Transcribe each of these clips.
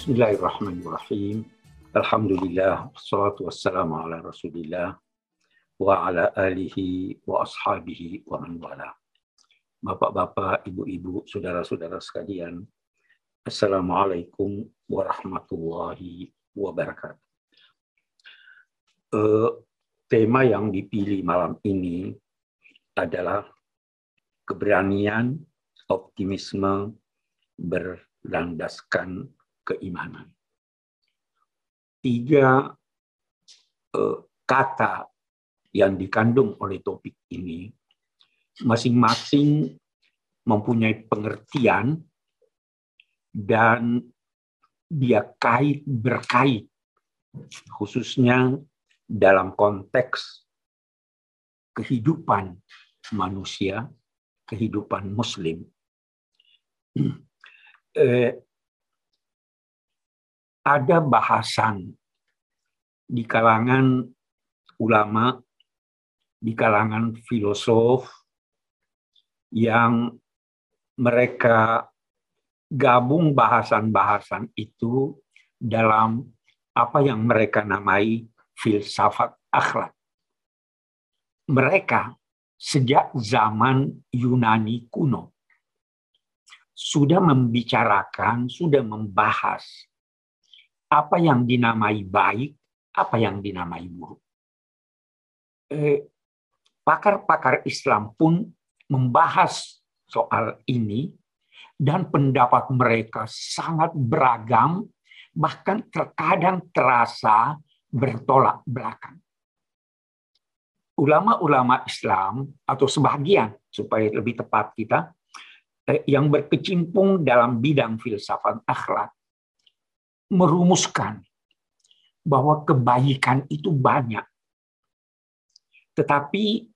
Bismillahirrahmanirrahim. Alhamdulillah, wassalatu wassalamu ala rasulillah wa ala alihi wa ashabihi wa man wala. Bapak-bapak, ibu-ibu, saudara-saudara sekalian, Assalamualaikum warahmatullahi wabarakatuh. Uh, tema yang dipilih malam ini adalah keberanian, optimisme, berlandaskan keimanan. Tiga uh, kata yang dikandung oleh topik ini masing-masing mempunyai pengertian dan dia kait berkait khususnya dalam konteks kehidupan manusia, kehidupan muslim. Eh, ada bahasan di kalangan ulama, di kalangan filosof yang mereka gabung bahasan-bahasan itu dalam apa yang mereka namai filsafat akhlak. Mereka sejak zaman Yunani kuno sudah membicarakan, sudah membahas apa yang dinamai baik, apa yang dinamai buruk. Eh, pakar-pakar Islam pun membahas soal ini dan pendapat mereka sangat beragam, bahkan terkadang terasa bertolak belakang. Ulama-ulama Islam atau sebagian supaya lebih tepat kita eh, yang berkecimpung dalam bidang filsafat akhlak merumuskan bahwa kebaikan itu banyak. Tetapi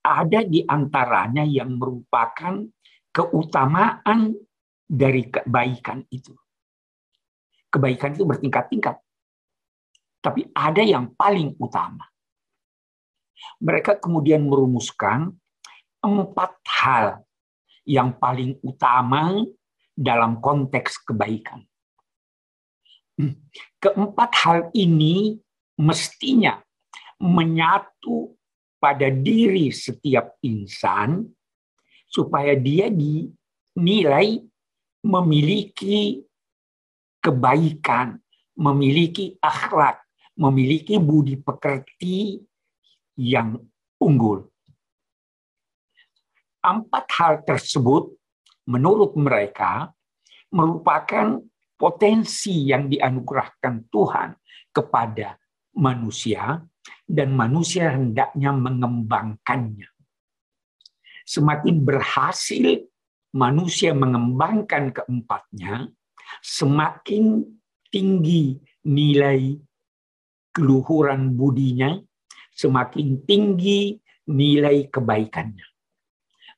ada di antaranya yang merupakan keutamaan dari kebaikan itu. Kebaikan itu bertingkat-tingkat. Tapi ada yang paling utama. Mereka kemudian merumuskan empat hal yang paling utama dalam konteks kebaikan. Keempat hal ini mestinya menyatu pada diri setiap insan supaya dia dinilai memiliki kebaikan, memiliki akhlak, memiliki budi pekerti yang unggul. Empat hal tersebut menurut mereka merupakan potensi yang dianugerahkan Tuhan kepada manusia dan manusia hendaknya mengembangkannya semakin berhasil manusia mengembangkan keempatnya, semakin tinggi nilai keluhuran budinya, semakin tinggi nilai kebaikannya.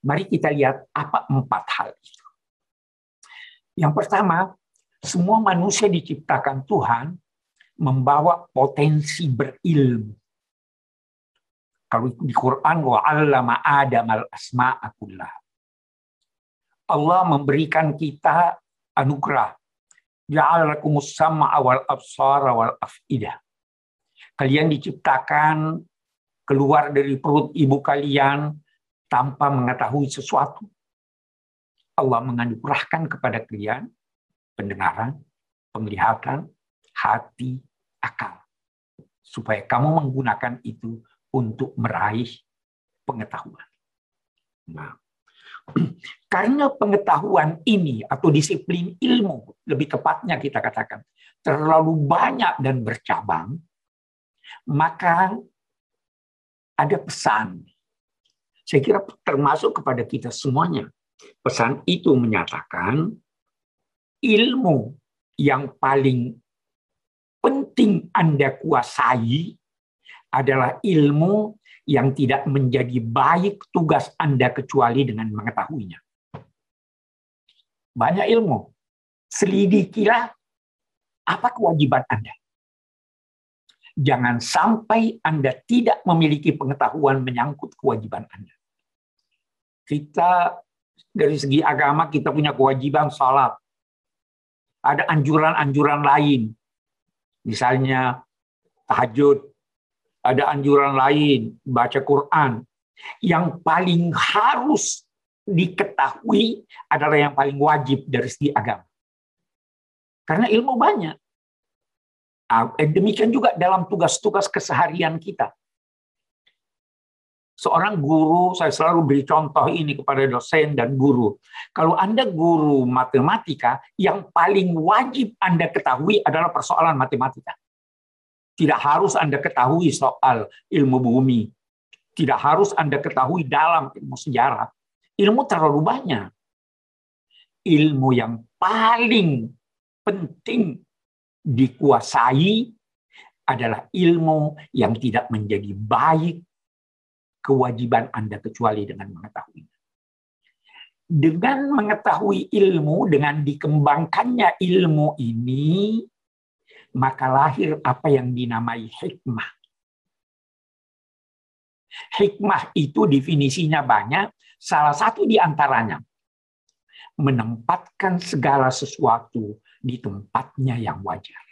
Mari kita lihat apa empat hal itu. Yang pertama, semua manusia diciptakan Tuhan membawa potensi berilmu. Kalau di Quran wa 'allama Adam al-asma'a Allah memberikan kita anugerah. Ja'alakumus sam'a wal absara wal af'idah. Kalian diciptakan keluar dari perut ibu kalian tanpa mengetahui sesuatu. Allah menganugerahkan kepada kalian pendengaran, penglihatan, hati, akal. Supaya kamu menggunakan itu untuk meraih pengetahuan. Nah, karena pengetahuan ini atau disiplin ilmu, lebih tepatnya kita katakan, terlalu banyak dan bercabang, maka ada pesan. Saya kira termasuk kepada kita semuanya. Pesan itu menyatakan ilmu yang paling penting Anda kuasai adalah ilmu yang tidak menjadi baik tugas Anda kecuali dengan mengetahuinya. Banyak ilmu. Selidikilah apa kewajiban Anda. Jangan sampai Anda tidak memiliki pengetahuan menyangkut kewajiban Anda. Kita dari segi agama kita punya kewajiban salat. Ada anjuran-anjuran lain. Misalnya tahajud, ada anjuran lain, baca Quran. Yang paling harus diketahui adalah yang paling wajib dari segi agama. Karena ilmu banyak. Ah, eh, demikian juga dalam tugas-tugas keseharian kita. Seorang guru, saya selalu beri contoh ini kepada dosen dan guru. Kalau Anda guru matematika, yang paling wajib Anda ketahui adalah persoalan matematika. Tidak harus Anda ketahui soal ilmu bumi. Tidak harus Anda ketahui dalam ilmu sejarah. Ilmu terlalu banyak. Ilmu yang paling penting dikuasai adalah ilmu yang tidak menjadi baik kewajiban Anda kecuali dengan mengetahui. Dengan mengetahui ilmu, dengan dikembangkannya ilmu ini, maka lahir apa yang dinamai hikmah. Hikmah itu definisinya banyak, salah satu di antaranya menempatkan segala sesuatu di tempatnya yang wajar.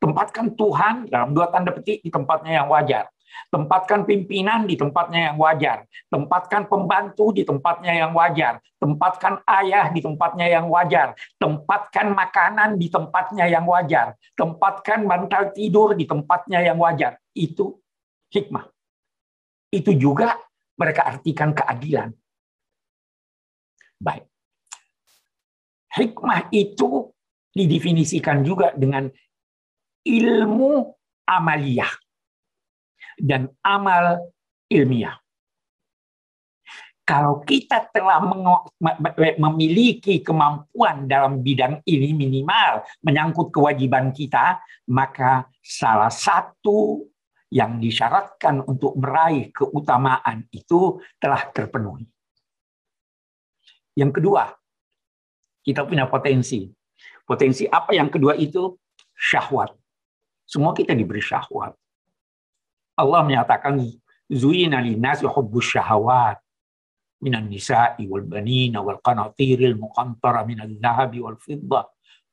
Tempatkan Tuhan dalam dua tanda petik di tempatnya yang wajar. Tempatkan pimpinan di tempatnya yang wajar. Tempatkan pembantu di tempatnya yang wajar. Tempatkan ayah di tempatnya yang wajar. Tempatkan makanan di tempatnya yang wajar. Tempatkan bantal tidur di tempatnya yang wajar. Itu hikmah. Itu juga mereka artikan keadilan. Baik. Hikmah itu didefinisikan juga dengan ilmu amaliyah dan amal ilmiah. Kalau kita telah memiliki kemampuan dalam bidang ini minimal menyangkut kewajiban kita, maka salah satu yang disyaratkan untuk meraih keutamaan itu telah terpenuhi. Yang kedua, kita punya potensi. Potensi apa yang kedua itu? Syahwat. Semua kita diberi syahwat. Allah menyatakan zuyina linnasi hubbus syahawat minan nisa'i wal banina wal qanatiril muqantara minal zahabi wal fiddah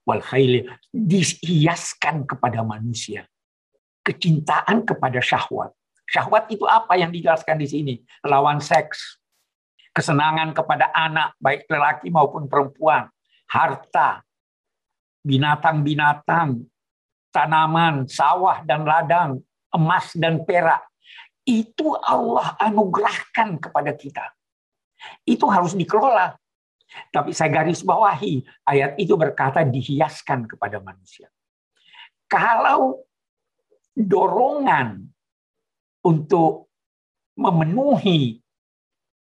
wal khayli dihiaskan kepada manusia. Kecintaan kepada syahwat. Syahwat itu apa yang dijelaskan di sini? Lawan seks kesenangan kepada anak baik lelaki maupun perempuan harta binatang-binatang tanaman sawah dan ladang emas dan perak. Itu Allah anugerahkan kepada kita. Itu harus dikelola. Tapi saya garis bawahi, ayat itu berkata dihiaskan kepada manusia. Kalau dorongan untuk memenuhi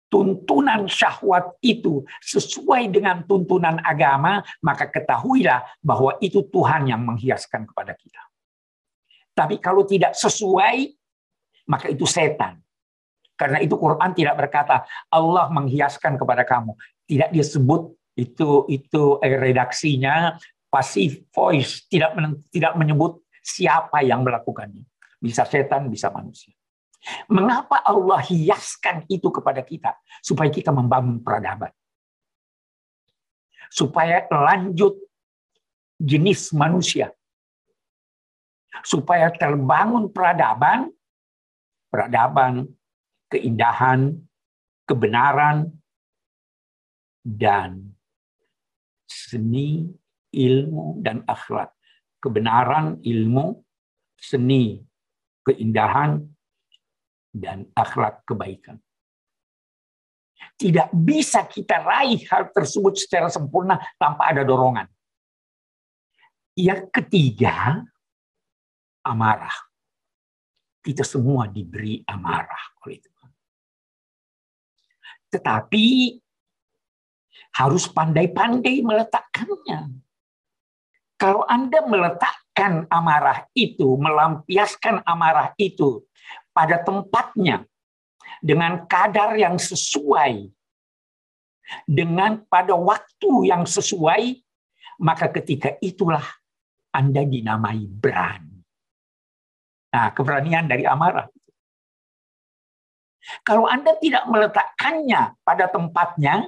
tuntunan syahwat itu sesuai dengan tuntunan agama, maka ketahuilah bahwa itu Tuhan yang menghiaskan kepada kita. Tapi kalau tidak sesuai, maka itu setan. Karena itu Quran tidak berkata Allah menghiaskan kepada kamu. Tidak disebut itu itu eh, redaksinya pasif voice, tidak tidak menyebut siapa yang melakukannya. Bisa setan, bisa manusia. Mengapa Allah hiaskan itu kepada kita? Supaya kita membangun peradaban. Supaya lanjut jenis manusia supaya terbangun peradaban, peradaban, keindahan, kebenaran, dan seni, ilmu, dan akhlak. Kebenaran, ilmu, seni, keindahan, dan akhlak kebaikan. Tidak bisa kita raih hal tersebut secara sempurna tanpa ada dorongan. Yang ketiga, amarah. Kita semua diberi amarah oleh Tuhan. Tetapi harus pandai-pandai meletakkannya. Kalau Anda meletakkan amarah itu, melampiaskan amarah itu pada tempatnya dengan kadar yang sesuai, dengan pada waktu yang sesuai, maka ketika itulah Anda dinamai berani. Nah, keberanian dari amarah. Kalau Anda tidak meletakkannya pada tempatnya,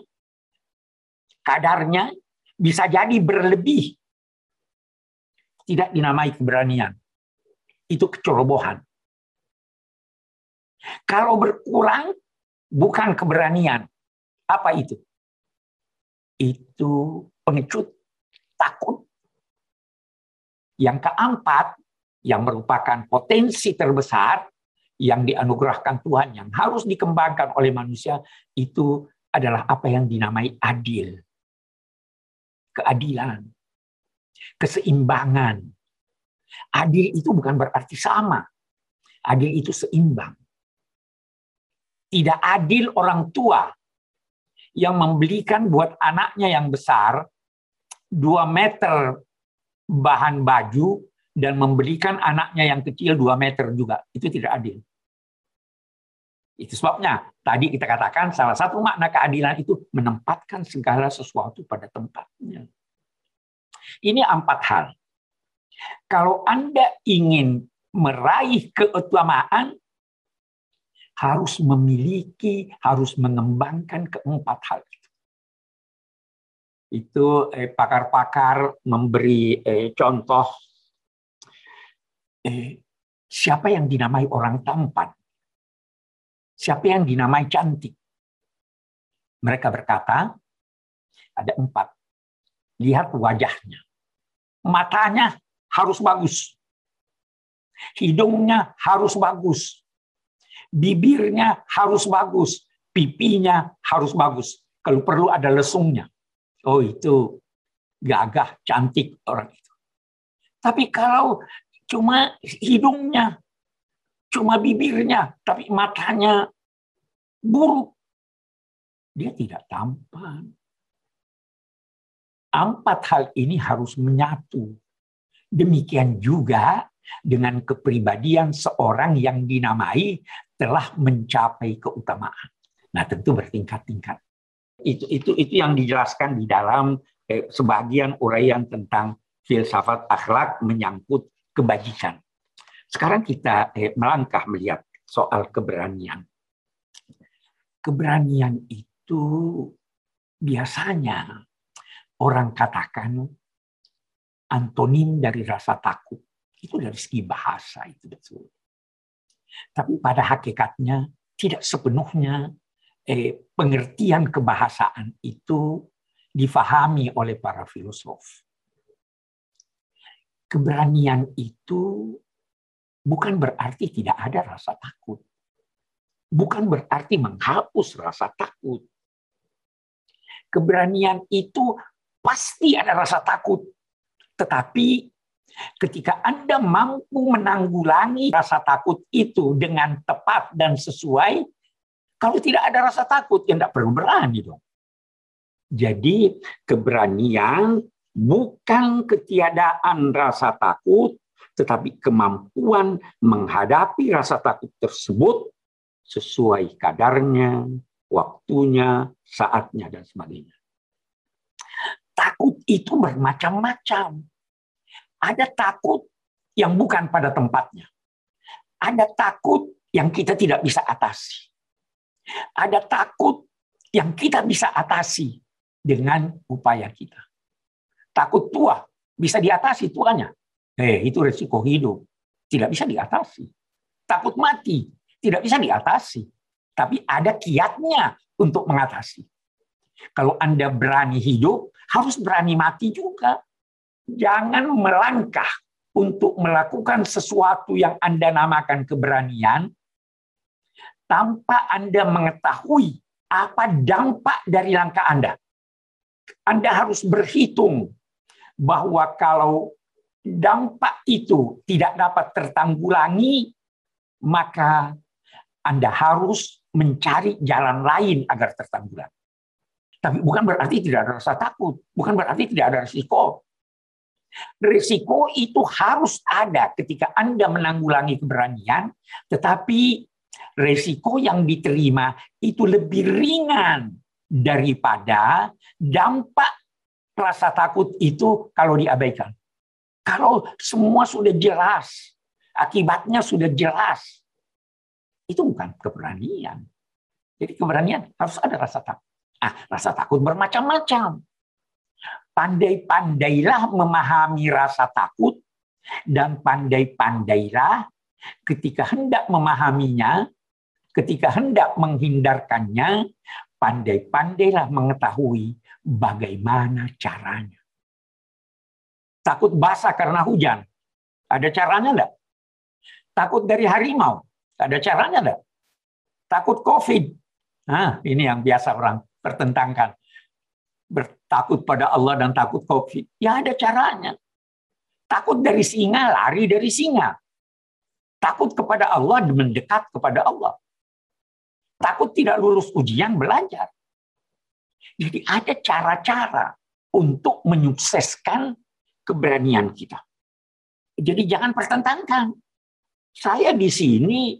kadarnya, bisa jadi berlebih. Tidak dinamai keberanian. Itu kecerobohan. Kalau berkurang, bukan keberanian. Apa itu? Itu pengecut, takut. Yang keempat, yang merupakan potensi terbesar yang dianugerahkan Tuhan, yang harus dikembangkan oleh manusia, itu adalah apa yang dinamai adil. Keadilan. Keseimbangan. Adil itu bukan berarti sama. Adil itu seimbang. Tidak adil orang tua yang membelikan buat anaknya yang besar dua meter bahan baju dan membelikan anaknya yang kecil dua meter juga. Itu tidak adil. Itu sebabnya tadi kita katakan salah satu makna keadilan itu menempatkan segala sesuatu pada tempatnya. Ini empat hal. Kalau Anda ingin meraih keutamaan, harus memiliki, harus mengembangkan keempat hal itu. Itu eh, pakar-pakar memberi eh, contoh eh, siapa yang dinamai orang tampan, siapa yang dinamai cantik. Mereka berkata ada empat. Lihat wajahnya, matanya harus bagus, hidungnya harus bagus, bibirnya harus bagus, pipinya harus bagus. Kalau perlu ada lesungnya. Oh itu gagah, cantik orang itu. Tapi kalau cuma hidungnya, cuma bibirnya, tapi matanya buruk, dia tidak tampan. Empat hal ini harus menyatu. Demikian juga dengan kepribadian seorang yang dinamai telah mencapai keutamaan. Nah, tentu bertingkat-tingkat. Itu itu itu yang dijelaskan di dalam eh, sebagian uraian tentang filsafat akhlak menyangkut kebajikan. Sekarang kita eh, melangkah melihat soal keberanian. Keberanian itu biasanya orang katakan antonim dari rasa takut. Itu dari segi bahasa itu betul. Tapi pada hakikatnya tidak sepenuhnya eh, pengertian kebahasaan itu difahami oleh para filosof. Keberanian itu bukan berarti tidak ada rasa takut. Bukan berarti menghapus rasa takut. Keberanian itu pasti ada rasa takut. Tetapi Ketika Anda mampu menanggulangi rasa takut itu dengan tepat dan sesuai, kalau tidak ada rasa takut, ya tidak perlu berani dong. Jadi keberanian bukan ketiadaan rasa takut, tetapi kemampuan menghadapi rasa takut tersebut sesuai kadarnya, waktunya, saatnya, dan sebagainya. Takut itu bermacam-macam. Ada takut yang bukan pada tempatnya. Ada takut yang kita tidak bisa atasi. Ada takut yang kita bisa atasi dengan upaya kita. Takut tua bisa diatasi tuanya. Eh, itu resiko hidup. Tidak bisa diatasi. Takut mati tidak bisa diatasi. Tapi ada kiatnya untuk mengatasi. Kalau Anda berani hidup, harus berani mati juga jangan melangkah untuk melakukan sesuatu yang Anda namakan keberanian tanpa Anda mengetahui apa dampak dari langkah Anda. Anda harus berhitung bahwa kalau dampak itu tidak dapat tertanggulangi, maka Anda harus mencari jalan lain agar tertanggulangi. Tapi bukan berarti tidak ada rasa takut, bukan berarti tidak ada risiko. Risiko itu harus ada ketika Anda menanggulangi keberanian, tetapi risiko yang diterima itu lebih ringan daripada dampak rasa takut itu kalau diabaikan. Kalau semua sudah jelas, akibatnya sudah jelas, itu bukan keberanian. Jadi keberanian harus ada rasa takut. Ah, rasa takut bermacam-macam. Pandai-pandailah memahami rasa takut dan pandai-pandailah ketika hendak memahaminya, ketika hendak menghindarkannya, pandai-pandailah mengetahui bagaimana caranya. Takut basah karena hujan, ada caranya enggak? Takut dari harimau, ada caranya enggak? Takut COVID, nah ini yang biasa orang pertentangkan bertakut pada Allah dan takut COVID. Ya ada caranya. Takut dari singa, lari dari singa. Takut kepada Allah, mendekat kepada Allah. Takut tidak lulus ujian, belajar. Jadi ada cara-cara untuk menyukseskan keberanian kita. Jadi jangan pertentangkan. Saya di sini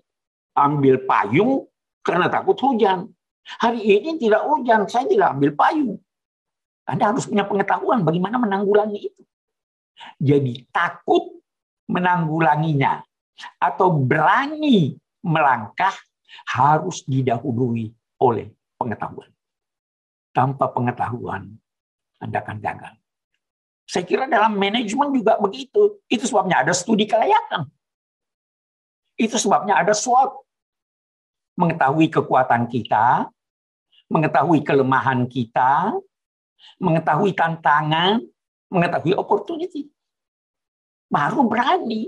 ambil payung karena takut hujan. Hari ini tidak hujan, saya tidak ambil payung. Anda harus punya pengetahuan bagaimana menanggulangi itu. Jadi takut menanggulanginya atau berani melangkah harus didahului oleh pengetahuan. Tanpa pengetahuan, Anda akan gagal. Saya kira dalam manajemen juga begitu. Itu sebabnya ada studi kelayakan. Itu sebabnya ada SWOT. Mengetahui kekuatan kita, mengetahui kelemahan kita, mengetahui tantangan, mengetahui opportunity. Baru berani.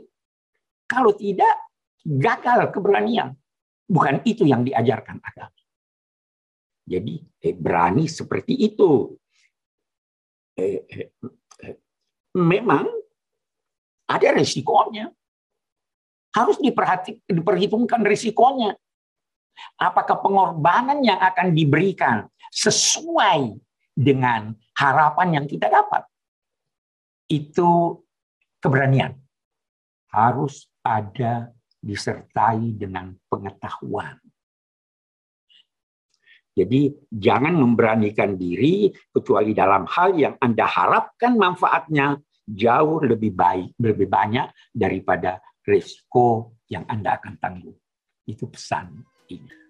Kalau tidak, gagal keberanian. Bukan itu yang diajarkan agama. Jadi eh, berani seperti itu. Eh, eh, eh, memang ada resikonya. Harus diperhitungkan risikonya. Apakah pengorbanan yang akan diberikan sesuai dengan harapan yang kita dapat. Itu keberanian. Harus ada disertai dengan pengetahuan. Jadi jangan memberanikan diri kecuali dalam hal yang Anda harapkan manfaatnya jauh lebih baik, lebih banyak daripada risiko yang Anda akan tanggung. Itu pesan ini.